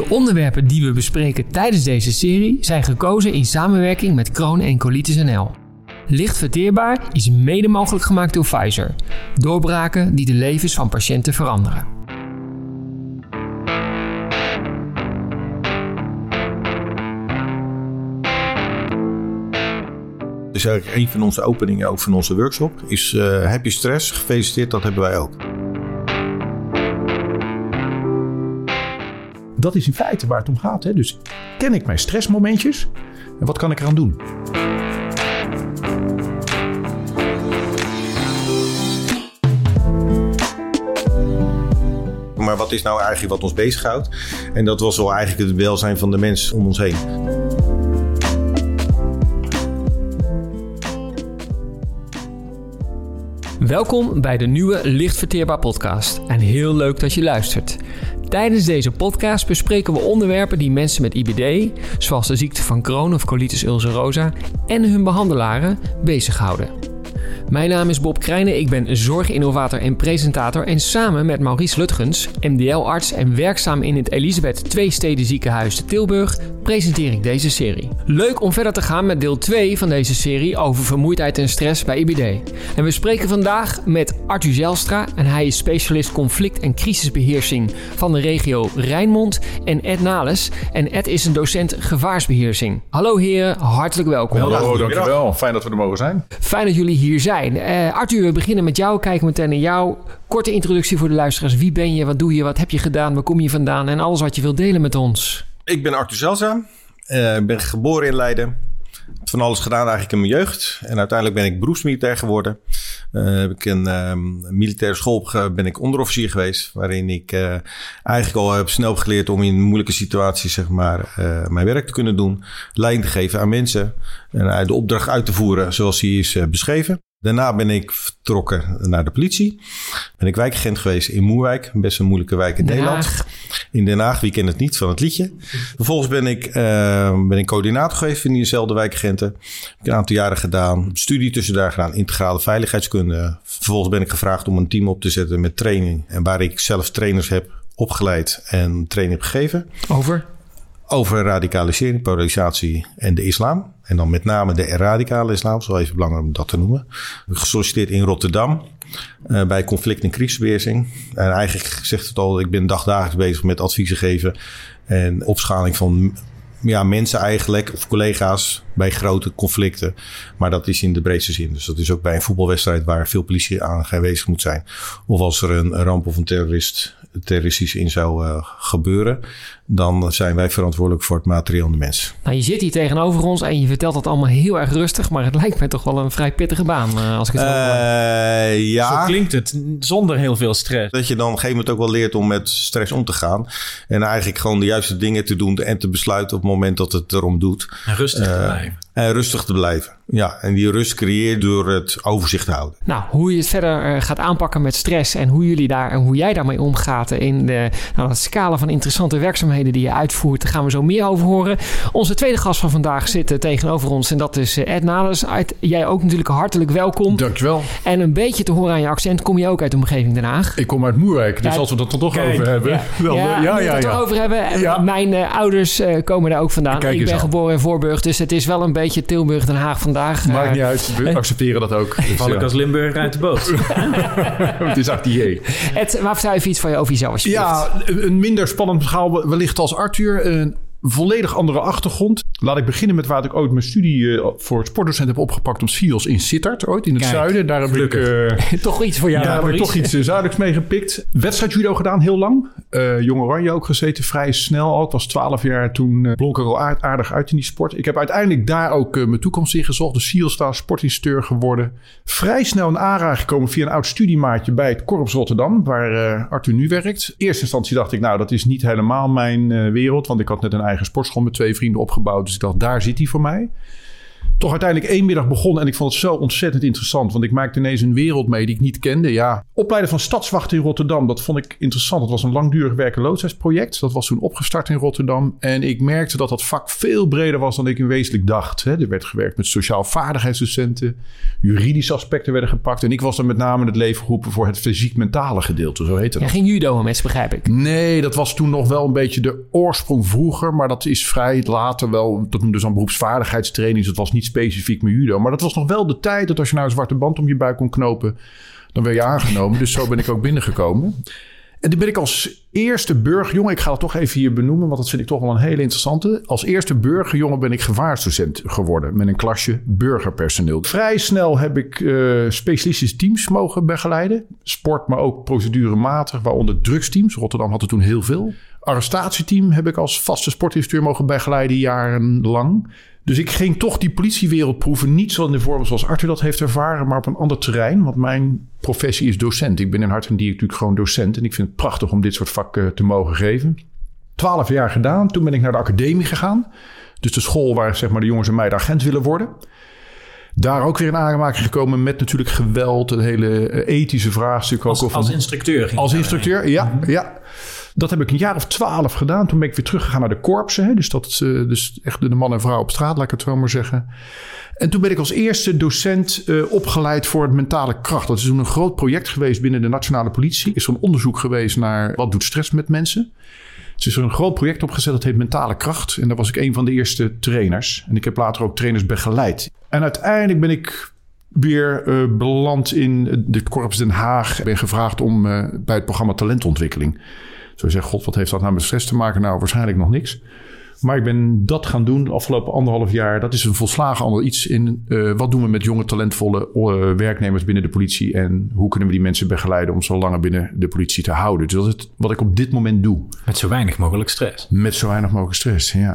De onderwerpen die we bespreken tijdens deze serie zijn gekozen in samenwerking met Kroon en Colitis NL. Licht verteerbaar is mede mogelijk gemaakt door Pfizer. Doorbraken die de levens van patiënten veranderen. Dus eigenlijk een van onze openingen ook van onze workshop is uh, heb je stress? Gefeliciteerd, dat hebben wij ook. Dat is in feite waar het om gaat. Hè? Dus ken ik mijn stressmomentjes en wat kan ik eraan doen? Maar wat is nou eigenlijk wat ons bezighoudt? En dat was wel eigenlijk het welzijn van de mens om ons heen. Welkom bij de nieuwe Licht Verteerbaar podcast en heel leuk dat je luistert. Tijdens deze podcast bespreken we onderwerpen die mensen met IBD, zoals de ziekte van Crohn of colitis ulcerosa, en hun behandelaren bezighouden. Mijn naam is Bob Krijnen, ik ben zorginnovator en presentator en samen met Maurice Lutgens, MDL-arts en werkzaam in het Elisabeth II Steden Ziekenhuis te Tilburg, presenteer ik deze serie. Leuk om verder te gaan met deel 2 van deze serie over vermoeidheid en stress bij IBD. En we spreken vandaag met Arthur Zelstra en hij is specialist conflict- en crisisbeheersing van de regio Rijnmond en Ed Nales en Ed is een docent gevaarsbeheersing. Hallo heren, hartelijk welkom. Hallo, dankjewel. Fijn dat we er mogen zijn. Fijn dat jullie hier zijn. Uh, Arthur, we beginnen met jou. Kijken meteen naar jou. Korte introductie voor de luisteraars. Wie ben je? Wat doe je? Wat heb je gedaan? Waar kom je vandaan? En alles wat je wilt delen met ons. Ik ben Arthur Zelza. Uh, ik ben geboren in Leiden. Van alles gedaan eigenlijk in mijn jeugd. En uiteindelijk ben ik beroepsmilitair geworden. Uh, heb ik een um, militaire school ben ik onderofficier geweest. Waarin ik eigenlijk al heb snel geleerd om in moeilijke situaties zeg maar, mijn werk te kunnen doen. Leiding te geven aan mensen. En de opdracht uit te voeren zoals die is beschreven. Daarna ben ik vertrokken naar de politie. Ben ik wijkagent geweest in Moerwijk, best een moeilijke wijk in Den Nederland. Haag. In Den Haag, wie kent het niet van het liedje. Vervolgens ben ik, uh, ben ik coördinator geweest van diezelfde wijkagenten. Heb ik een aantal jaren gedaan, studie tussen daar gedaan, integrale veiligheidskunde. Vervolgens ben ik gevraagd om een team op te zetten met training. En waar ik zelf trainers heb opgeleid en training heb gegeven. Over? over radicalisering, polarisatie en de islam. En dan met name de radicale islam, zo even belangrijk om dat te noemen. Gesolliciteerd in Rotterdam uh, bij conflict- en crisisbeheersing. En eigenlijk zegt het al, ik ben dagdagelijks bezig met adviezen geven en opschaling van ja, mensen eigenlijk, of collega's bij grote conflicten. Maar dat is in de breedste zin. Dus dat is ook bij een voetbalwedstrijd waar veel politie aanwezig moet zijn. Of als er een ramp of een terrorist terroristisch in zou uh, gebeuren, dan zijn wij verantwoordelijk voor het materieel en de mens. Nou, je zit hier tegenover ons en je vertelt dat allemaal heel erg rustig, maar het lijkt mij toch wel een vrij pittige baan uh, als ik het zo uh, Ja. Zo klinkt het, zonder heel veel stress. Dat je dan op een gegeven moment ook wel leert om met stress om te gaan en eigenlijk gewoon de juiste dingen te doen en te besluiten op het moment dat het erom doet. En rustig te blijven. life En rustig te blijven. Ja, en die rust creëer door het overzicht te houden. Nou, hoe je het verder uh, gaat aanpakken met stress en hoe jullie daar en hoe jij daarmee omgaat in de nou, dat scala van interessante werkzaamheden die je uitvoert, daar gaan we zo meer over horen. Onze tweede gast van vandaag zit tegenover ons en dat is eh, Ed Nales. Jij ook natuurlijk hartelijk welkom. Dankjewel. En een beetje te horen aan je accent, kom je ook uit de omgeving Den Haag? Ik kom uit Moerwijk, dus ja, als we dat er toch Kijk, over hebben. Ja, wel, ja, ja, ja, ja. over hebben. Mijn uh, ouders uh, komen daar ook vandaan. Kijk ik ben aan. geboren in Voorburg, dus het is wel een beetje Tilburg-Den Haag vandaag. Maakt niet uit we accepteren dat ook. Dus, val ik als Limburg uit de boot. het is actier. Ed, waar vertel je iets van je over jezelf Ja, een minder spannend verhaal wellicht als Arthur. Een volledig andere achtergrond. Laat ik beginnen met waar ik ooit mijn studie uh, voor sportdocent heb opgepakt op SIOS in Sittard, ooit in het Kijk, zuiden. Daar heb ik uh, toch iets voor jou. Daar heb ik toch iets uh, zuidelijks mee gepikt. Wedstrijd judo gedaan, heel lang. Jong Oranje ook gezeten, vrij snel al. Ik was 12 jaar toen blonk er al aardig uit in die sport. Ik heb uiteindelijk daar ook mijn toekomst in gezocht. De SIOS daar sportinstructeur geworden. Vrij snel in aanraking gekomen via een oud studiemaatje bij het Korps Rotterdam, waar Arthur nu werkt. In eerste instantie dacht ik, nou dat is niet helemaal mijn wereld, want ik had net een eigen sportschool met twee vrienden opgebouwd. Dus ik dacht, daar zit hij voor mij. Toch uiteindelijk één middag begonnen. En ik vond het zo ontzettend interessant. Want ik maakte ineens een wereld mee die ik niet kende. Ja, opleiden van stadswachten in Rotterdam. Dat vond ik interessant. Het was een langdurig werkeloosheidsproject. Dat was toen opgestart in Rotterdam. En ik merkte dat dat vak veel breder was dan ik in wezenlijk dacht. Er werd gewerkt met sociaal vaardigheidsdocenten. Juridische aspecten werden gepakt. En ik was er met name in het leven geroepen voor het fysiek-mentale gedeelte. Zo heette Ja, dat. geen judo mensen, begrijp ik. Nee, dat was toen nog wel een beetje de oorsprong vroeger. Maar dat is vrij later wel. Dat noemden ze dan beroepsvaardigheidstraining. Dus dat was niet specifiek met judo. Maar dat was nog wel de tijd dat als je nou een zwarte band om je buik kon knopen. dan werd je aangenomen. Dus zo ben ik ook binnengekomen. En toen ben ik als eerste burgerjongen, ik ga het toch even hier benoemen, want dat vind ik toch wel een hele interessante. Als eerste burgerjongen ben ik gevaarsdocent geworden met een klasje burgerpersoneel. Vrij snel heb ik eh, specialistische teams mogen begeleiden. Sport, maar ook procedurematig, waaronder drugsteams. Rotterdam had er toen heel veel. Arrestatieteam heb ik als vaste sportinstructeur mogen begeleiden jarenlang. Dus ik ging toch die politiewereld proeven. Niet zo in de vorm zoals Arthur dat heeft ervaren, maar op een ander terrein. Want mijn professie is docent. Ik ben in hart en dier natuurlijk gewoon docent. En ik vind het prachtig om dit soort vakken te mogen geven. Twaalf jaar gedaan. Toen ben ik naar de academie gegaan. Dus de school waar zeg maar, de jongens en meiden agent willen worden. Daar ook weer in aanraking gekomen met natuurlijk geweld. Een hele eh, ethische vraagstuk. Ook Als, over- als instructeur. als instructeur, ja, ja. Dat heb ik een jaar of twaalf gedaan. Toen ben ik weer teruggegaan naar de korpsen. Hè? Dus dat eh, dus echt de man en vrouw op straat, laat ik het zo maar zeggen. En toen ben ik als eerste docent eh, opgeleid voor het mentale kracht. Dat is toen een groot project geweest binnen de nationale politie. Is er een onderzoek geweest naar wat doet stress met mensen. Dus is er een groot project opgezet dat heet Mentale Kracht. En daar was ik een van de eerste trainers. En ik heb later ook trainers begeleid. En uiteindelijk ben ik weer eh, beland in de Korps Den Haag. Ik ben gevraagd om bij het programma Talentontwikkeling. Zo je zegt, god, wat heeft dat nou met stress te maken? Nou, waarschijnlijk nog niks. Maar ik ben dat gaan doen de afgelopen anderhalf jaar. Dat is een volslagen ander iets in. eh, wat doen we met jonge, talentvolle eh, werknemers binnen de politie? En hoe kunnen we die mensen begeleiden om zo langer binnen de politie te houden? Dus dat is het, wat ik op dit moment doe. Met zo weinig mogelijk stress. Met zo weinig mogelijk stress, ja.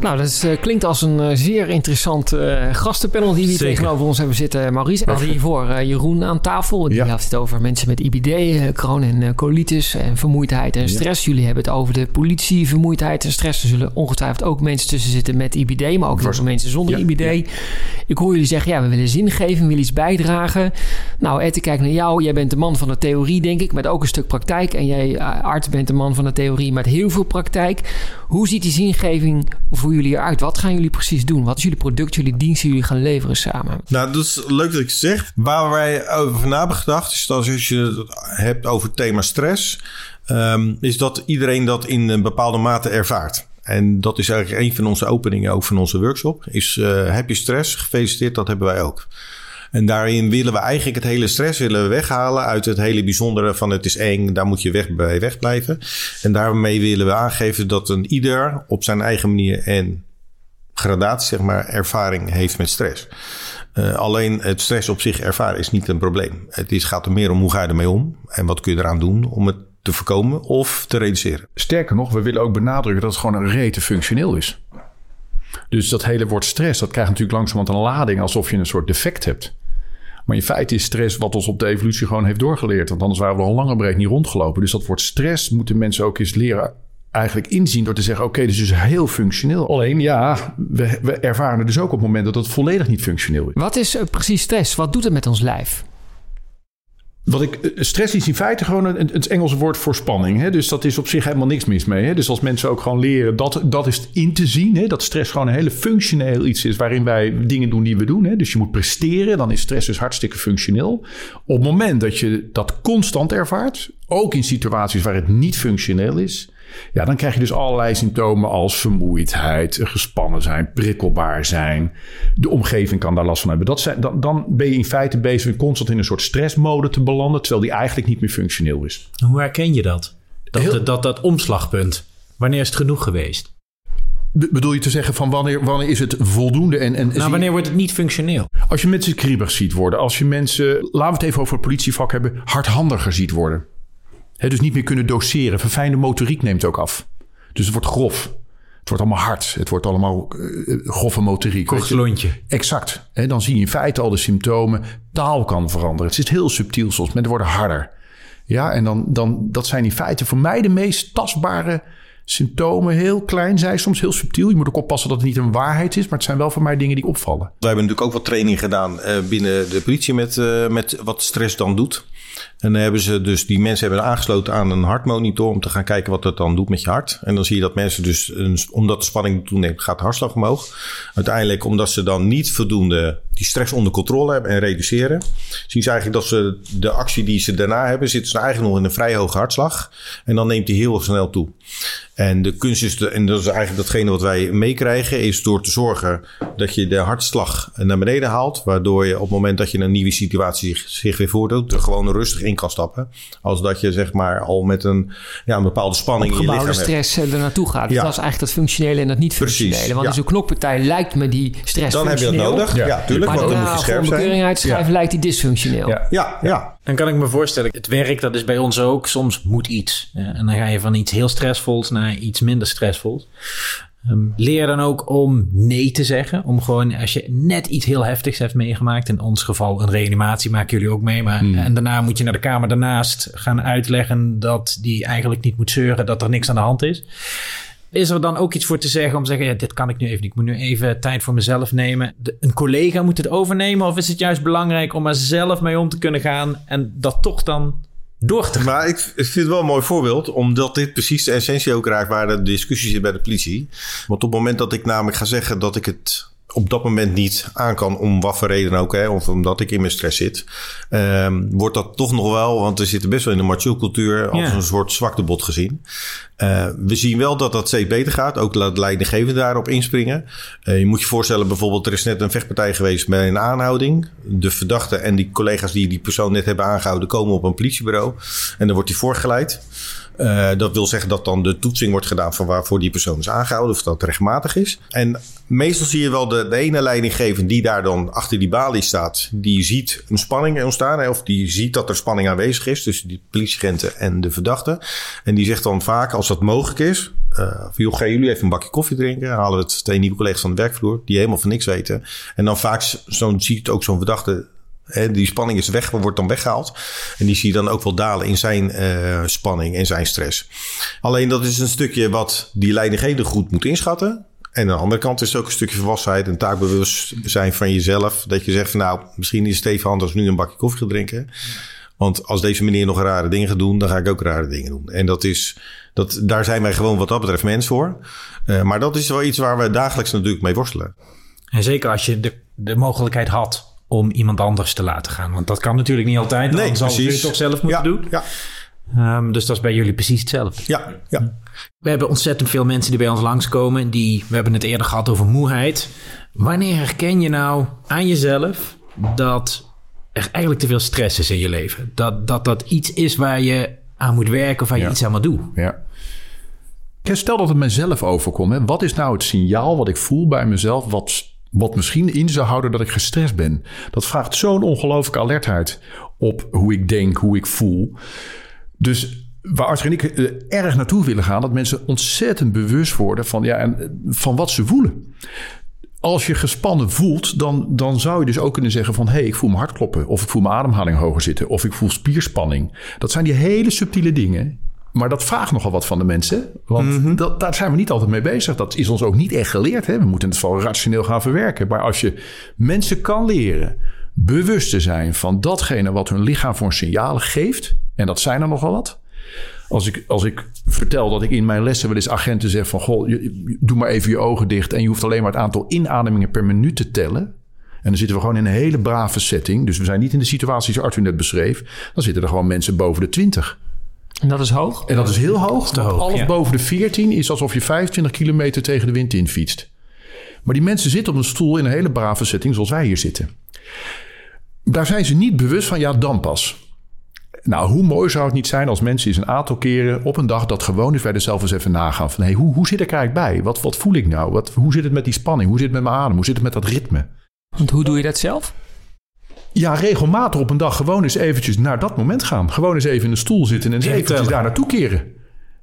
Nou, dat is, eh, klinkt als een eh, zeer interessant eh, gastenpanel die we hier tegenover ons hebben zitten. Maurice, hadden hiervoor Jeroen aan tafel. Die Ja. had het over mensen met IBD, kroon en colitis en vermoeidheid en stress. Jullie hebben het over de politie, vermoeidheid en stress. Er zullen ongetwijfeld ook mensen tussen zitten met IBD, maar ook heel veel mensen zonder Ja, IBD. Ik hoor jullie zeggen, ja, we willen zin geven, we willen iets bijdragen. Nou, Ed, ik kijk naar jou. Jij bent de man van de theorie, denk ik, met ook een stuk praktijk. En jij, Art, bent de man van de theorie met heel veel praktijk. Hoe ziet die zingeving jullie eruit? Wat gaan jullie precies doen? Wat is jullie product, jullie dienst die jullie gaan leveren samen? Nou, dat is leuk dat ik het zeg. Waar wij over na hebben gedacht, is dat als je het hebt over thema stress, ehm, is dat iedereen dat in een bepaalde mate ervaart. En dat is eigenlijk een van onze openingen ook van onze workshop. Is eh, heb je stress? Gefeliciteerd, dat hebben wij ook. En daarin willen we eigenlijk het hele stress willen we weghalen uit het hele bijzondere van het is eng, daar moet je weg, bij wegblijven. En daarmee willen we aangeven dat een ieder op zijn eigen manier en gradatie, zeg maar, ervaring heeft met stress. Eh, alleen het stress op zich ervaren is niet een probleem. Het is, gaat er meer om hoe ga je ermee om en wat kun je eraan doen om het te voorkomen of te reduceren. Sterker nog, we willen ook benadrukken dat het gewoon een rete functioneel is. Dus dat hele woord stress, dat krijgt natuurlijk langzamerhand een lading alsof je een soort defect hebt. Maar in feite is stress wat ons op de evolutie gewoon heeft doorgeleerd. Want anders waren we al lang en breed niet rondgelopen. Dus dat woord stress moeten mensen ook eens leren eigenlijk inzien door te zeggen... oké, is dus heel functioneel. Alleen ja, we, we ervaren het dus ook op het moment dat het volledig niet functioneel is. Wat is eh, precies stress? Wat doet het met ons lijf? Wat ik, eh, stress is in feite gewoon een, het Engelse woord voor spanning. Hè? Dus dat is op zich helemaal niks mis mee. Hè? Dus als mensen ook gewoon leren dat, dat is in te zien. Hè? Dat stress gewoon een hele functioneel iets is waarin wij dingen doen die we doen. Hè? Dus je moet presteren, dan is stress dus hartstikke functioneel. Op het moment dat je dat constant ervaart, ook in situaties waar het niet functioneel is... Ja, dan krijg je dus allerlei symptomen als vermoeidheid, gespannen zijn, prikkelbaar zijn. De omgeving kan daar last van hebben. Dat zijn, dan, dan ben je in feite bezig constant in een soort stressmode te belanden, terwijl die eigenlijk niet meer functioneel is. Hoe herken je dat? Dat, Heel- dat, dat, dat omslagpunt. Wanneer is het genoeg geweest? Be- bedoel je te zeggen van wanneer, wanneer is het voldoende? En, en Nou, wanneer wordt het niet functioneel? Als je mensen kriebig ziet worden, als je mensen, laten we het even over het politievak hebben, hardhandiger ziet worden. Dus niet meer kunnen doseren. Verfijnde motoriek neemt ook af. Dus het wordt grof. Het wordt allemaal hard. Het wordt allemaal eh, grove motoriek. Kort je. lontje. Exact. Hè, dan zie je in feite al de symptomen. Taal kan veranderen. Het is heel subtiel soms. Mensen worden harder. Ja, en dan, dan, dat zijn in feite voor mij de meest tastbare symptomen. Heel klein zijn, soms heel subtiel. Je moet ook oppassen dat het niet een waarheid is, maar het zijn wel voor mij dingen die opvallen. Wij hebben natuurlijk ook wat training gedaan eh, binnen de politie met, eh, met wat stress dan doet. En dan hebben ze dus die mensen hebben aangesloten aan een hartmonitor om te gaan kijken wat dat dan doet met je hart. En dan zie je dat mensen dus, omdat de spanning toeneemt, gaat de hartslag omhoog. Uiteindelijk, omdat ze dan niet voldoende die stress onder controle hebben en reduceren, zien ze eigenlijk dat ze de actie die ze daarna hebben, zitten ze eigenlijk nog in een vrij hoge hartslag. En dan neemt die heel snel toe. En de kunst is, de, en dat is eigenlijk datgene wat wij meekrijgen, is door te zorgen dat je de hartslag naar beneden haalt. Waardoor je op het moment dat je een nieuwe situatie zich, zich weer voordoet, er gewoon rustig in kan stappen. Als dat je zeg maar al met een, ja, een bepaalde spanning in je lichaam hebt. stress eh, er naartoe gaat. Ja. Dat is eigenlijk dat functionele en dat niet Precies, functionele. Want ja. in zo'n knokpartij lijkt me die stress Dan heb je dat nodig. Ja, Ja. Maar Want dan moet je scherp zijn. uit te schrijven lijkt die dysfunctioneel. Ja. Ja, ja. Dan kan ik me voorstellen, het werk dat is bij ons ook, soms moet iets. Ja, en dan ga je van iets heel stressvols naar iets minder stressvols. Ehm, leer dan ook om nee te zeggen. Om gewoon, als je net iets heel heftigs hebt meegemaakt. In ons geval een reanimatie maken jullie ook mee. Maar, En daarna moet je naar de kamer daarnaast gaan uitleggen dat die eigenlijk niet moet zeuren. Dat er niks aan de hand is. Is er dan ook iets voor te zeggen om te zeggen, ja, dit kan ik nu even. Ik moet nu even tijd voor mezelf nemen. Een collega moet het overnemen? Of is het juist belangrijk om er zelf mee om te kunnen gaan en dat toch dan door te gaan? Maar ik, ik vind het wel een mooi voorbeeld, omdat dit precies de essentie ook raakt waar de discussie zit bij de politie. Want op het moment dat ik namelijk ga zeggen dat ik het op dat moment niet aan kan, om wat voor reden ook, hè, of omdat ik in mijn stress zit, ehm, wordt dat toch nog wel, want we zitten best wel in de macho cultuur, als Ja. een soort zwaktebod gezien. Eh, we zien wel dat dat steeds beter gaat. Ook laat leidinggevenden daarop inspringen. Eh, je moet je voorstellen, bijvoorbeeld, er is net een vechtpartij geweest bij een aanhouding. De verdachte en die collega's die die persoon net hebben aangehouden, komen op een politiebureau. En dan wordt die voorgeleid. Eh, dat wil zeggen dat dan de toetsing wordt gedaan van waarvoor die persoon is aangehouden, of dat rechtmatig is. En meestal zie je wel de, de ene leidinggevende die daar dan achter die balie staat, die ziet een spanning ontstaan, of die ziet dat er spanning aanwezig is tussen die politieagenten en de verdachte. En die zegt dan vaak, als dat mogelijk is, eh joh, gaan jullie even een bakje koffie drinken? Halen we het twee nieuwe collega's van de werkvloer, die helemaal van niks weten. En dan vaak zo'n ziet ook zo'n verdachte die spanning is weg, wordt dan weggehaald. En die zie je dan ook wel dalen in zijn eh, spanning en zijn stress. Alleen dat is een stukje wat die leidinggevende goed moet inschatten. En aan de andere kant is het ook een stukje volwassenheid en taakbewustzijn van jezelf. Dat je zegt van nou, misschien is het even nu een bakje koffie gaan drinken. Want als deze meneer nog rare dingen gaat doen, dan ga ik ook rare dingen doen. En dat is, dat, daar zijn wij gewoon wat dat betreft mens voor. Eh, maar dat is wel iets waar we dagelijks natuurlijk mee worstelen. En zeker als je de, de mogelijkheid had om iemand anders te laten gaan. Want dat kan natuurlijk niet altijd. Nee, dan zal je het toch zelf moeten ja, doen. Ja, Ehm, dus dat is bij jullie precies hetzelfde. ja, ja. We hebben ontzettend veel mensen die bij ons langskomen. Die, we hebben het eerder gehad over moeheid. Wanneer herken je nou aan jezelf dat er eigenlijk te veel stress is in je leven? Dat dat, dat iets is waar je aan moet werken of waar je Ja. iets aan moet doen? Ja. Kijk, Stel dat het mezelf overkomt. Hè. Wat is nou het signaal wat ik voel bij mezelf... wat, wat misschien in zou houden dat ik gestrest ben? Dat vraagt zo'n ongelooflijke alertheid op hoe ik denk, hoe ik voel. Dus waar Arthur en ik eh, erg naartoe willen gaan... dat mensen ontzettend bewust worden van, ja, en, eh, van wat ze voelen. Als je gespannen voelt, dan, dan zou je dus ook kunnen zeggen van... hé, hey, ik voel mijn hart kloppen. Of ik voel mijn ademhaling hoger zitten. Of ik voel spierspanning. Dat zijn die hele subtiele dingen. Maar dat vraagt nogal wat van de mensen. Want dat, daar zijn we niet altijd mee bezig. Dat is ons ook niet echt geleerd. Hè? We moeten het vooral rationeel gaan verwerken. Maar als je mensen kan leren bewust te zijn van datgene wat hun lichaam voor signalen geeft... en dat zijn er nogal wat... Als ik, als ik vertel dat ik in mijn lessen wel eens agenten zeg van... Goh, doe maar even je ogen dicht en je hoeft alleen maar het aantal inademingen per minuut te tellen. En dan zitten we gewoon in een hele brave setting. Dus we zijn niet in de situatie zoals Arthur net beschreef. Dan zitten er gewoon mensen boven de 20. En dat is hoog. En dat is heel hoog. want hoog, alles ja. boven de 14 is alsof je 25 kilometer tegen de wind in fietst. Maar die mensen zitten op een stoel in een hele brave setting zoals wij hier zitten. Daar zijn ze niet bewust van, ja, dan pas. Nou, hoe mooi zou het niet zijn als mensen eens een aantal keren op een dag dat gewoon is, wij er zelf eens even nagaan. Van, hey, hoe, hoe zit ik er eigenlijk bij? Wat, wat voel ik nou? Wat, hoe zit het met die spanning? Hoe zit het met mijn adem? Hoe zit het met dat ritme? Want hoe doe je dat zelf? Ja, regelmatig op een dag gewoon eens eventjes naar dat moment gaan. Gewoon eens even in een stoel zitten en eens Even eventjes tellen. daar naartoe keren.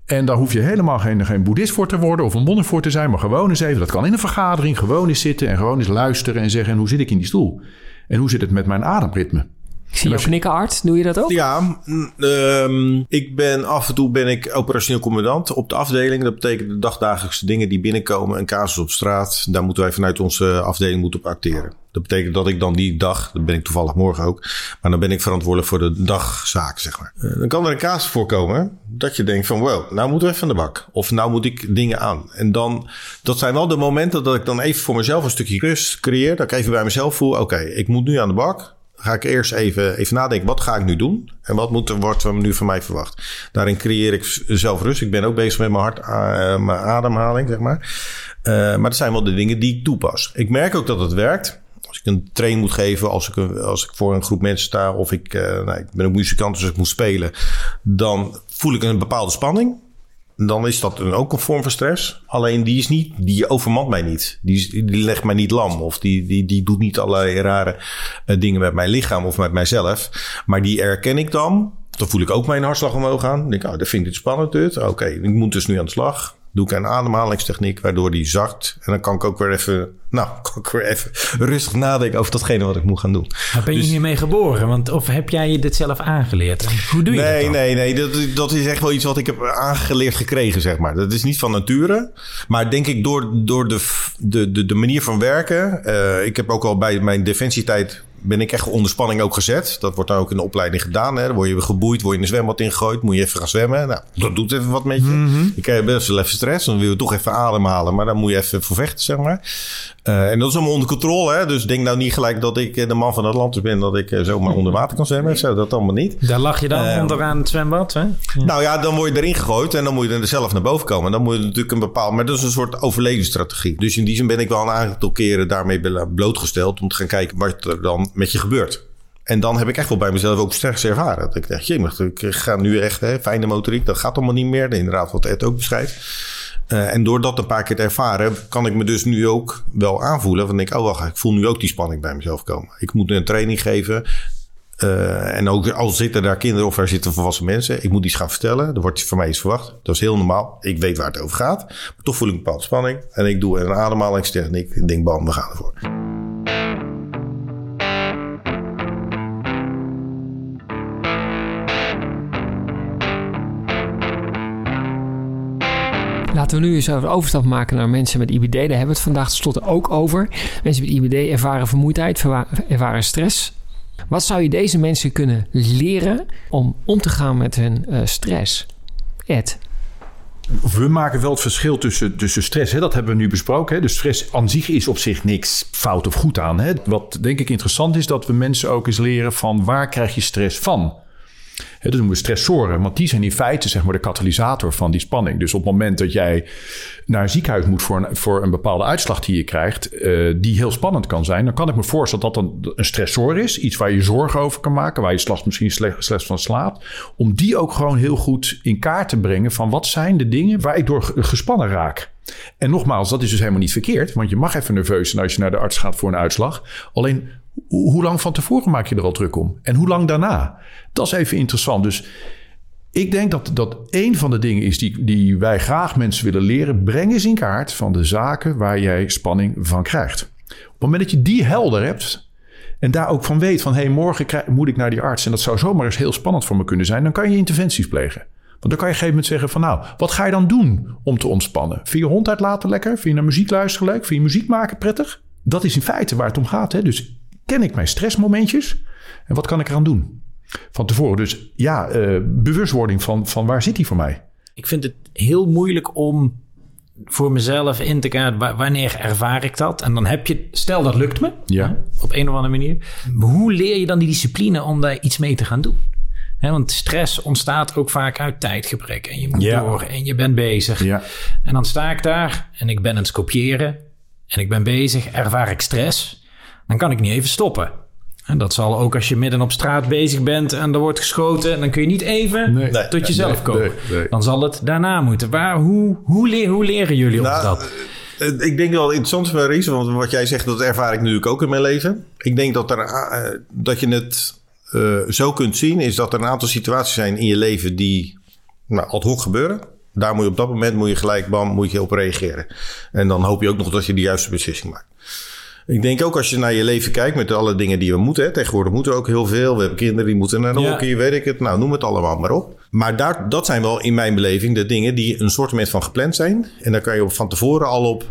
En daar hoef je helemaal geen, geen boeddhist voor te worden of een monnik voor te zijn. Maar gewoon eens even, dat kan in een vergadering, gewoon eens zitten en gewoon eens luisteren en zeggen... en hoe zit ik in die stoel? En hoe zit het met mijn ademritme? Ik zie je knikken hard. Doe je dat ook? Ja, ehm, ik ben af en toe ben ik operationeel commandant op de afdeling. Dat betekent de dagdagelijkse dingen die binnenkomen. Een casus op straat. Daar moeten wij vanuit onze afdeling moeten op acteren. Dat betekent dat ik dan die dag, dat ben ik toevallig morgen ook, maar dan ben ik verantwoordelijk voor de dagzaak, zeg maar. Eh, dan kan er een casus voorkomen dat je denkt van, wow, nou moeten we even aan de bak. Of nou moet ik dingen aan. En dan, dat zijn wel de momenten dat ik dan even voor mezelf een stukje rust creëer. Dat ik even bij mezelf voel, oké, ik moet nu aan de bak ga ik eerst even, even nadenken, wat ga ik nu doen? En wat moet wordt er nu van mij verwacht? Daarin creëer ik zelf rust. Ik ben ook bezig met mijn hart, uh, mijn ademhaling, zeg maar. Uh, maar dat zijn wel de dingen die ik toepas. Ik merk ook dat het werkt. Als ik een train moet geven, als ik, als ik voor een groep mensen sta... of ik, uh, nou, ik ben ook muzikant, dus ik moet spelen... dan voel ik een bepaalde spanning dan is dat een, ook een vorm van stress. Alleen die is niet, die overmand mij niet. Die, die legt mij niet lam. Of die, die, die doet niet allerlei rare uh, dingen met mijn lichaam of met mijzelf. Maar die erken ik dan. Dan voel ik ook mijn hartslag omhoog gaan. Dan denk ik, oh, dat vind ik dit spannend. Oké, ik moet dus nu aan de slag doe ik een ademhalingstechniek waardoor die zakt. En dan kan ik ook weer even, nou, kan ik weer even rustig nadenken over datgene wat ik moet gaan doen. Maar ben je dus, hiermee geboren? Want, of heb jij je dit zelf aangeleerd? Hoe doe je nee, dat? Nee, nee, dat, dat is echt wel iets wat ik heb aangeleerd gekregen, zeg maar. Dat is niet van nature. Maar denk ik door, door de, de, de, de manier van werken. Uh, ik heb ook al bij mijn defensietijd ben ik echt onder spanning ook gezet. Dat wordt dan ook in de opleiding gedaan. Hè. Dan word je geboeid, word je in een zwembad ingegooid. Moet je even gaan zwemmen. Nou, dat doet even wat met je. Mm -hmm. Je krijgt best wel even stress. Dan wil je toch even ademhalen. Maar dan moet je even voor vechten, zeg maar. Uh, en dat is allemaal onder controle. Hè? Dus denk nou niet gelijk dat ik de man van Atlantis ben. Dat ik zomaar onder water kan zwemmen. Zo, dat allemaal niet. Daar lag je dan uh, onderaan het zwembad, hè? Ja. Nou ja, dan word je erin gegooid. En dan moet je er zelf naar boven komen. En dan moet je natuurlijk een bepaald... Maar dat is een soort overlevingsstrategie. Dus in die zin ben ik wel een aantal keren daarmee blootgesteld. Om te gaan kijken wat er dan met je gebeurt. En dan heb ik echt wel bij mezelf ook sterk ervaren. Dat ik dacht, jee, ik ga nu echt, hè, fijne motoriek, dat gaat allemaal niet meer. Inderdaad, wat Ed ook beschrijft. Uh, en door dat een paar keer te ervaren, kan ik me dus nu ook wel aanvoelen. Van denk, oh wacht, ik voel nu ook die spanning bij mezelf komen. Ik moet een training geven. Uh, en ook al zitten daar kinderen of er zitten volwassen mensen, ik moet iets gaan vertellen. Er wordt van mij iets verwacht. Dat is heel normaal. Ik weet waar het over gaat. Maar toch voel ik een bepaalde spanning. En ik doe een ademhalingstechniek. Ik denk, bam, we gaan ervoor. Laten we nu eens een overstap maken naar mensen met IBD. Daar hebben we het vandaag tenslotte ook over. Mensen met IBD ervaren vermoeidheid, ervaren stress. Wat zou je deze mensen kunnen leren om om te gaan met hun uh, stress? Ed? We maken wel het verschil tussen, tussen stress. Hè? Dat hebben we nu besproken. Hè? Dus stress aan zich is op zich niks fout of goed aan. Hè? Wat denk ik interessant is, dat we mensen ook eens leren van waar krijg je stress van? Dat noemen we stressoren, want die zijn in feite zeg maar, de katalysator van die spanning. Dus op het moment dat jij naar een ziekenhuis moet voor een, voor een bepaalde uitslag die je krijgt, uh, die heel spannend kan zijn, dan kan ik me voorstellen dat dat een, stressor is. Iets waar je zorgen over kan maken, waar je slechts misschien slecht, slechts van slaapt. Om die ook gewoon heel goed in kaart te brengen van wat zijn de dingen waar ik door gespannen raak. En nogmaals, dat is dus helemaal niet verkeerd, want je mag even nerveus zijn als je naar de arts gaat voor een uitslag. Alleen hoe lang van tevoren maak je er al druk om? En hoe lang daarna? Dat is even interessant. Dus ik denk dat dat een van de dingen is die, die wij graag mensen willen leren. Breng eens in kaart van de zaken waar jij spanning van krijgt. Op het moment dat je die helder hebt en daar ook van weet van... hey, morgen moet ik naar die arts en dat zou zomaar eens heel spannend voor me kunnen zijn... dan kan je interventies plegen. Want dan kan je op een gegeven moment zeggen van... nou, wat ga je dan doen om te ontspannen? Vind je hond uitlaten lekker? Vind je naar muziek luisteren leuk? Vind je muziek maken prettig? Dat is in feite waar het om gaat. Hè? Dus ken ik mijn stressmomentjes en wat kan ik eraan doen? Van tevoren dus ja, uh, bewustwording van, van waar zit die voor mij? Ik vind het heel moeilijk om voor mezelf in te kaarten wanneer ervaar ik dat. En dan heb je, stel dat lukt me ja. op een of andere manier. Hoe leer je dan die discipline om daar iets mee te gaan doen? He, want stress ontstaat ook vaak uit tijdgebrek. En je moet ja. door en je bent bezig. Ja. En dan sta ik daar en ik ben aan het kopiëren. En ik ben bezig, ervaar ik stress dan kan ik niet even stoppen. En dat zal ook als je midden op straat bezig bent en er wordt geschoten, dan kun je niet even nee, tot jezelf nee, komen. Nee, dan zal het daarna moeten. Waar, hoe, hoe, leer, hoe leren jullie nou, op dat? Ik denk wel interessant voor Ries, want wat jij zegt, dat ervaar ik natuurlijk ook in mijn leven. Ik denk dat, er, dat je het uh, zo kunt zien, is dat er een aantal situaties zijn in je leven die nou, ad hoc gebeuren. Daar moet je op dat moment moet je gelijk bam, moet je op reageren. En dan hoop je ook nog dat je de juiste beslissing maakt. Ik denk ook als je naar je leven kijkt met alle dingen die we moeten. Hè. Tegenwoordig moeten we ook heel veel. We hebben kinderen die moeten naar de Ja. hockey, weet ik het. Nou, noem het allemaal maar op. Maar daar, dat zijn wel in mijn beleving de dingen die een soort van gepland zijn. En daar kan je op van tevoren al op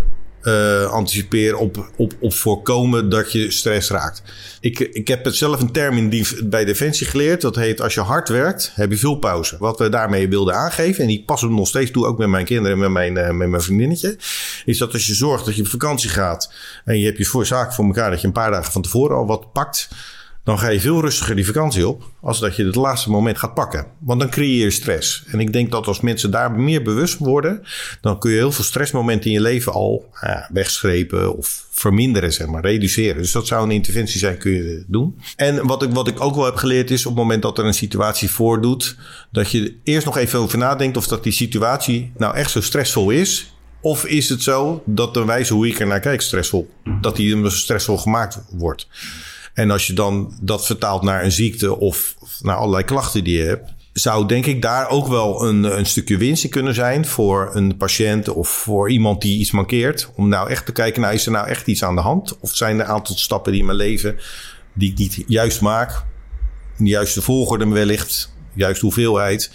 eh, anticiperen, op, op, op voorkomen dat je stress raakt. Ik, ik heb het zelf een term in die, bij Defensie geleerd. Dat heet als je hard werkt, heb je veel pauze. Wat we daarmee wilden aangeven, en die passen we nog steeds toe, ook met mijn kinderen en met mijn, eh, met mijn vriendinnetje. Is dat als je zorgt dat je op vakantie gaat en je hebt je voor zaken voor elkaar, dat je een paar dagen van tevoren al wat pakt. Dan ga je veel rustiger die vakantie op. Als dat je het laatste moment gaat pakken. Want dan creëer je stress. En ik denk dat als mensen daar meer bewust worden. dan kun je heel veel stressmomenten in je leven al ja, wegstrepen. of verminderen, zeg maar, reduceren. Dus dat zou een interventie zijn, kun je doen. En wat ik, wat ik ook wel heb geleerd is. op het moment dat er een situatie voordoet. dat je er eerst nog even over nadenkt. of dat die situatie nou echt zo stressvol is. Of is het zo dat de wijze hoe ik er naar kijk stressvol. dat die stressvol gemaakt wordt. En als je dan dat vertaalt naar een ziekte of, naar allerlei klachten die je hebt, zou denk ik daar ook wel een, een stukje winst in kunnen zijn voor een patiënt of voor iemand die iets mankeert. Om nou echt te kijken, nou is er nou echt iets aan de hand? Of zijn er een aantal stappen die in mijn leven die ik niet juist maak, in de juiste volgorde wellicht, juist hoeveelheid,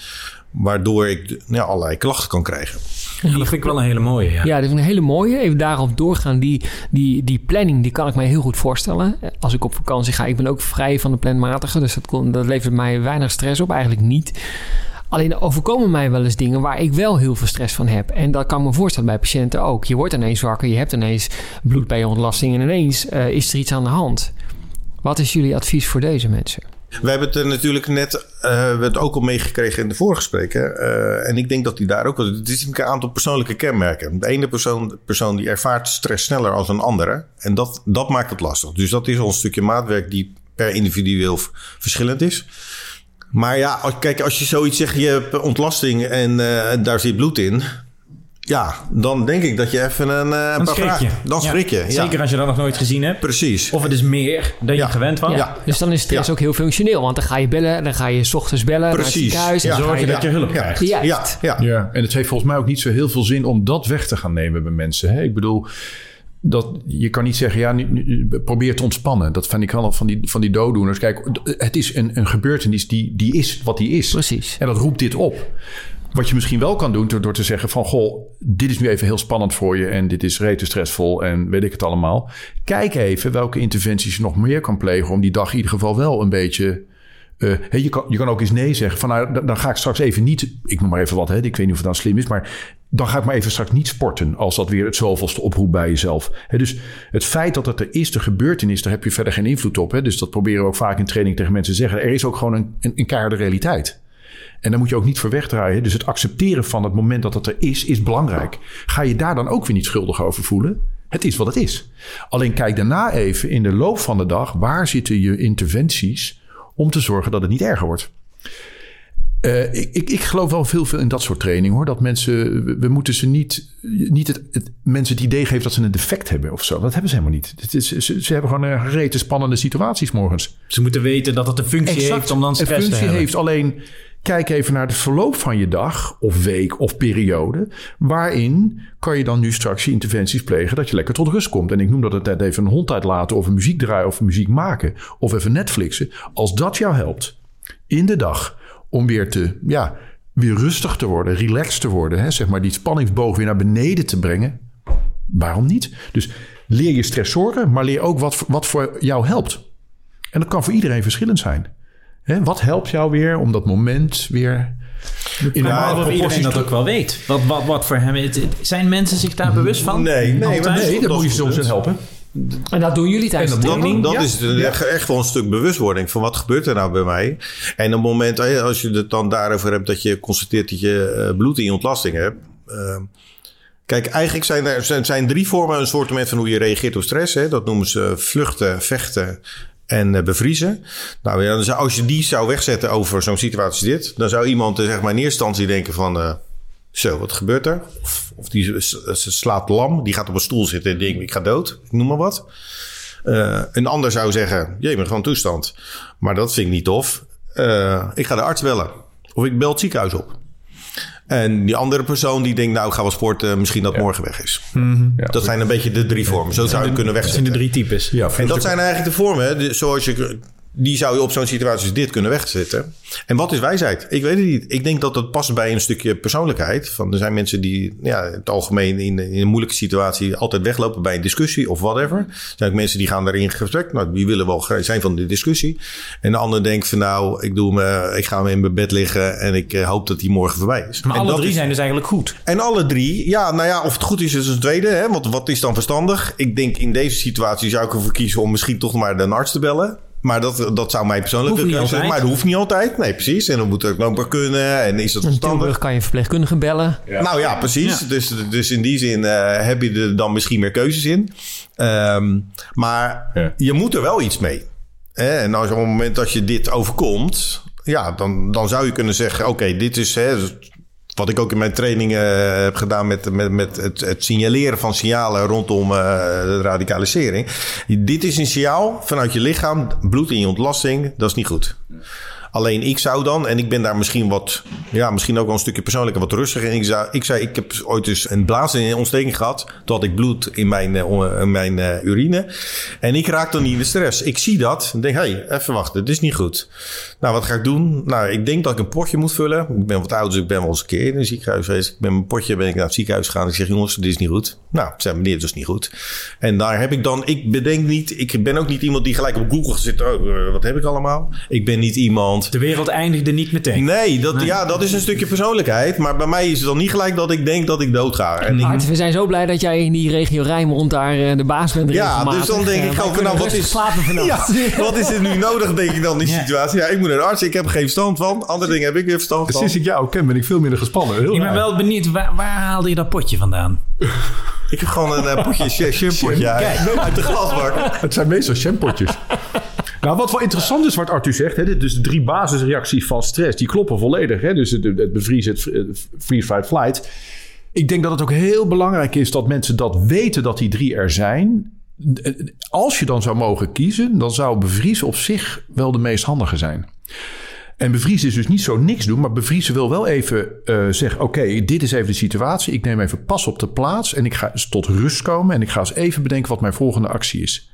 waardoor ik allerlei klachten kan krijgen. Ja, dat vind ik wel een hele mooie. Ja. Ja, dat is een hele mooie. Even daarop doorgaan. Die, die, die planning, die kan ik mij heel goed voorstellen. Als ik op vakantie ga. Ik ben ook vrij van de planmatige. Dus dat, dat levert mij weinig stress op. Eigenlijk niet. Alleen er overkomen mij wel eens dingen waar ik wel heel veel stress van heb. En dat kan ik me voorstellen bij patiënten ook. Je wordt ineens wakker, je hebt ineens bloed bij je ontlasting en ineens eh, is er iets aan de hand. Wat is jullie advies voor deze mensen? We hebben het er natuurlijk net uh, we het ook al meegekregen in de vorige gesprekken. Uh, en ik denk dat die daar ook. Het is een aantal persoonlijke kenmerken. De ene persoon, persoon die ervaart stress sneller als een andere. En dat, dat maakt het lastig. Dus dat is een stukje maatwerk die per individueel verschillend is. Maar ja, kijk, als je zoiets zegt, je hebt ontlasting en uh, daar zit bloed in. Ja, dan denk ik dat je even een, uh, een paar vragen... Dan schrik je. Ja. Zeker als je dat nog nooit gezien hebt. Precies. Of het is meer dan je gewend was. Ja, Ja. Dus dan is stress ook heel functioneel. Want dan ga je bellen, dan ga je 's ochtends bellen naar het Precies. ziekenhuis. En Ja. dan Zorg je dat je hulp krijgt. Ja, ja. Ja, en het heeft volgens mij ook niet zo heel veel zin om dat weg te gaan nemen bij mensen. Hè? Ik bedoel, dat, je kan niet zeggen, ja, nu, nu- probeer te ontspannen. Dat vind ik wel van die, van die dooddoeners. Kijk, het is een, een gebeurtenis die, die is wat die is. Precies. En dat roept dit op. Wat je misschien wel kan doen door, door te zeggen van... goh, dit is nu even heel spannend voor je... en dit is rete stressvol en weet ik het allemaal. Kijk even welke interventies je nog meer kan plegen... om die dag in ieder geval wel een beetje... hè, je, kan, je kan ook eens nee zeggen. Van, nou, dan- ga ik straks even niet... Ik noem maar even wat, hè, ik weet niet of het dan slim is... maar dan ga ik maar even straks niet sporten... als dat weer het zoveelste oproept bij jezelf. Dus het feit dat het er is, de gebeurtenis... daar heb je verder geen invloed op. Hè, dus dat proberen we ook vaak in training tegen mensen te zeggen. Er is ook gewoon een, een, een keiharde realiteit. En daar moet je ook niet voor wegdraaien. Dus het accepteren van het moment dat het er is, is belangrijk. Ga je daar dan ook weer niet schuldig over voelen? Het is wat het is. Alleen kijk daarna even in de loop van de dag... waar zitten je interventies om te zorgen dat het niet erger wordt. Eh, ik, ik, ik geloof wel veel, veel in dat soort training hoor. Dat mensen, we, we moeten ze niet, niet het, het, mensen het idee geven dat ze een defect hebben of zo. Dat hebben ze helemaal niet. Het is, ze, ze hebben gewoon een rete spannende situaties morgens. Ze moeten weten dat het een functie heeft om dan een stress te functie hebben. heeft. Alleen kijk even naar het verloop van je dag of week of periode. Waarin kan je dan nu straks je interventies plegen dat je lekker tot rust komt. En ik noem dat het even een hond uitlaten of een muziek draaien of muziek maken. Of even Netflixen. Als dat jou helpt in de dag om weer te, ja, weer rustig te worden, relaxed te worden. Hè, zeg maar die spanningsboog weer naar beneden te brengen. Waarom niet? Dus leer je stress zorgen, maar leer ook wat, wat voor jou helpt. En dat kan voor iedereen verschillend zijn. Hè, wat helpt jou weer om dat moment weer in Maar normale of iedereen dat ook wel weet. Wat, wat, wat voor hem... het- het- zijn mensen zich daar bewust van? Nee, nee, maar Nee, dat Dat moet je soms helpen. En dat doen jullie tijdens En de dat- training. Dat Ja. is het, echt, echt wel een stuk bewustwording van wat gebeurt er nou bij mij. En op het moment, hè, als je het dan daarover hebt dat je constateert dat je eh, bloed in je ontlasting hebt. eh, kijk, eigenlijk zijn er zijn, zijn drie vormen een soort van hoe je reageert op stress. Hè. Dat noemen ze vluchten, vechten en eh, bevriezen. Nou ja, als je die zou wegzetten over zo'n situatie dit, dan zou iemand eh, zeg maar in eerste instantie denken van. eh, zo, wat gebeurt er? Of, of die slaat lam, die gaat op een stoel zitten en denkt, ik ga dood, ik noem maar wat. Een ander zou zeggen, jee, maar gewoon toestand. Maar dat vind ik niet tof. Ik ga de arts bellen. Of ik bel het ziekenhuis op. En die andere persoon die denkt, nou, ik ga wel sporten, misschien dat morgen weg is. Ja. Dat zijn een beetje de drie vormen. Zo zou je het kunnen Dat zijn de drie types. Ja, En dat zijn eigenlijk de vormen, zoals je, die zou je op zo'n situatie als dit kunnen wegzetten. En wat is wijsheid? Ik weet het niet. Ik denk dat dat past bij een stukje persoonlijkheid. Van, er zijn mensen die ja, in het algemeen in, in een moeilijke situatie altijd weglopen bij een discussie of whatever. Er zijn ook mensen die gaan daarin in gesprek. Nou, die willen wel zijn van de discussie. En de ander denkt van nou, ik, doe me, ik ga me in mijn bed liggen en ik eh, hoop dat die morgen voorbij is. Maar en alle drie is- zijn dus eigenlijk goed. en alle drie, ja, nou ja, of het goed is, is een tweede. Hè? Want wat is dan verstandig? Ik denk in deze situatie zou ik ervoor kiezen om misschien toch maar de arts te bellen. Maar dat, dat zou mijn persoonlijke Hoeft niet keuze zijn. Maar dat hoeft niet altijd. Nee, precies. En dan moet het ook maar kunnen. En is dat verstandig? Tilburg kan je verpleegkundige bellen. Nou ja, precies. Ja. Dus, dus in die zin eh, heb je er dan misschien meer keuzes in. Ehm, maar Ja. je moet er wel iets mee. Hè? En als op het moment dat je dit overkomt, ja, dan, dan zou je kunnen zeggen: oké, dit is. Hè, wat ik ook in mijn trainingen eh, heb gedaan met, met, met het, het signaleren van signalen rondom eh, radicalisering. Dit is een signaal vanuit je lichaam, bloed in je ontlasting, dat is niet goed. Alleen ik zou dan, en ik ben daar misschien wat, ja, misschien ook wel een stukje persoonlijker wat rustiger in. Ik, ik zei, ik heb ooit dus een blaasontsteking gehad. Toen had ik bloed in mijn, eh, in mijn eh, urine. En ik raak dan niet in de stress. Ik zie dat en denk, hey, even wachten, dit is niet goed. Nou, wat ga ik doen? Nou, ik denk dat ik een potje moet vullen. Ik ben wat oud, dus ik ben wel eens een keer in een ziekenhuis geweest. Ik ben mijn potje, ben ik naar het ziekenhuis gegaan. Ik zeg, jongens, dit is niet goed. Nou, zei meneer, dit is niet goed. En daar heb ik dan, ik bedenk niet, ik ben ook niet iemand die gelijk op Google zit. Oh, eh, wat heb ik allemaal? Ik ben niet iemand De wereld eindigde niet meteen. Nee, dat, Ja, dat is een stukje persoonlijkheid. Maar bij mij is het dan niet gelijk dat ik denk dat ik dood ga. En ik, we zijn zo blij dat jij in die regio Rijnmond daar eh, de baas bent. ja, dus dan denk Eh, ik wij ook nou, wat is, ja, wat is er nu nodig, denk ik dan in die Ja. situatie? Ja, ik moet naar de arts, ik heb er geen verstand van. Andere dingen heb ik weer verstand van. Sinds ik jou ken ben ik veel minder gespannen. Heel Ik ben wel benieuwd, waar, waar haalde je dat potje vandaan? Ik heb gewoon een uh, potje shampootje uit, uit de glasbak. Het zijn meestal shampootjes. Nou, wat wel interessant is wat Arthur zegt. Hè, dus de drie basisreacties van stress, die kloppen volledig. Hè, dus het, bevriezen, het eh, freeze, fight, flight. Ik denk dat het ook heel belangrijk is dat mensen dat weten dat die drie er zijn. Als je dan zou mogen kiezen, dan zou bevriezen op zich wel de meest handige zijn. En bevriezen is dus niet zo niks doen, maar bevriezen wil wel even eh, zeggen: Oké, dit is even de situatie. Ik neem even pas op de plaats en ik ga tot rust komen. En ik ga eens even bedenken wat mijn volgende actie is.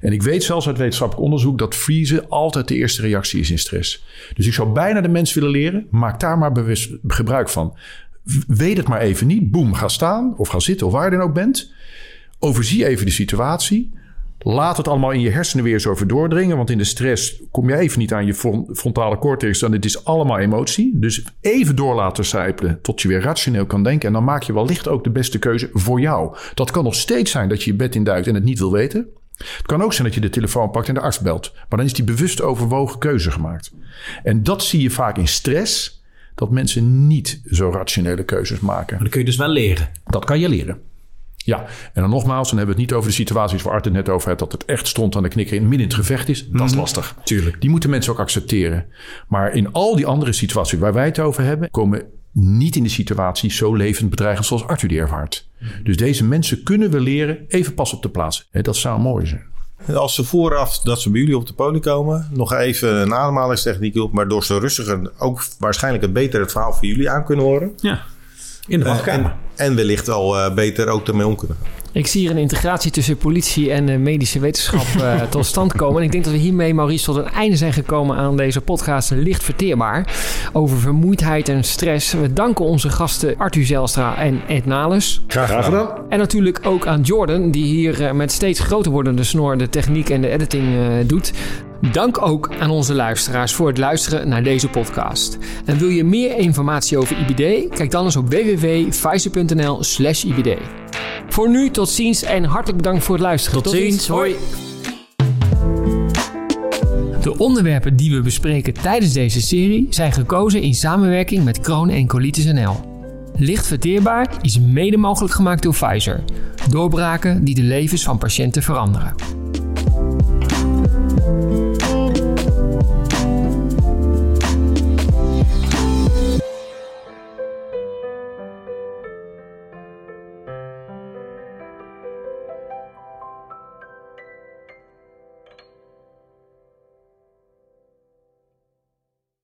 En ik weet zelfs uit wetenschappelijk onderzoek dat vriezen altijd de eerste reactie is in stress. Dus ik zou bijna de mens willen leren: maak daar maar bewust gebruik van. Weet het maar even niet. Boem, ga staan of ga zitten of waar je dan ook bent. Overzie even de situatie. Laat het allemaal in je hersenen weer eens over doordringen. Want in de stress kom je even niet aan je fron- frontale cortex. En het is allemaal emotie. Dus even door laten sijpelen tot je weer rationeel kan denken. En dan maak je wellicht ook de beste keuze voor jou. Dat kan nog steeds zijn dat je je bed induikt en het niet wil weten. Het kan ook zijn dat je de telefoon pakt en de arts belt. Maar dan is die bewust overwogen keuze gemaakt. En dat zie je vaak in stress. Dat mensen niet zo rationele keuzes maken. Maar dat kun je dus wel leren. Dat kan je leren. Ja, en dan nogmaals, dan hebben we het niet over de situaties waar Art het net over had, dat het echt stond aan de knikker in midden in het gevecht is. Dat is lastig. Tuurlijk. Die moeten mensen ook accepteren. Maar in al die andere situaties waar wij het over hebben, komen niet in de situatie zo levend bedreigend zoals Arthur die ervaart. Dus deze mensen kunnen we leren even pas op de plaats. Hè, Dat zou mooi zijn. Als ze vooraf dat ze bij jullie op de poli komen, nog even een ademhalingstechniek op, maar door ze rustiger ook waarschijnlijk het beter het verhaal voor jullie aan kunnen horen. Ja. In de wachtkamer. En, en wellicht al eh, beter ook ermee om kunnen gaan. Ik zie hier een integratie tussen politie en eh, medische wetenschap eh, tot stand komen. En ik denk dat we hiermee, Maurice, tot een einde zijn gekomen aan deze podcast Licht Verteerbaar. Over vermoeidheid en stress. We danken onze gasten Arthur Zelstra en Ed Nalus. Graag gedaan. En natuurlijk ook aan Jordan, die hier eh, met steeds groter wordende snor de techniek en de editing eh, doet. Dank ook aan onze luisteraars voor het luisteren naar deze podcast. En wil je meer informatie over IBD? Kijk dan eens op www.pfizer.nl slash IBD. Voor nu, tot ziens en hartelijk bedankt voor het luisteren. Tot ziens. Hoi. De onderwerpen die we bespreken tijdens deze serie zijn gekozen in samenwerking met Kroon en Colitis NL. Licht verteerbaar is mede mogelijk gemaakt door Pfizer. Doorbraken die de levens van patiënten veranderen.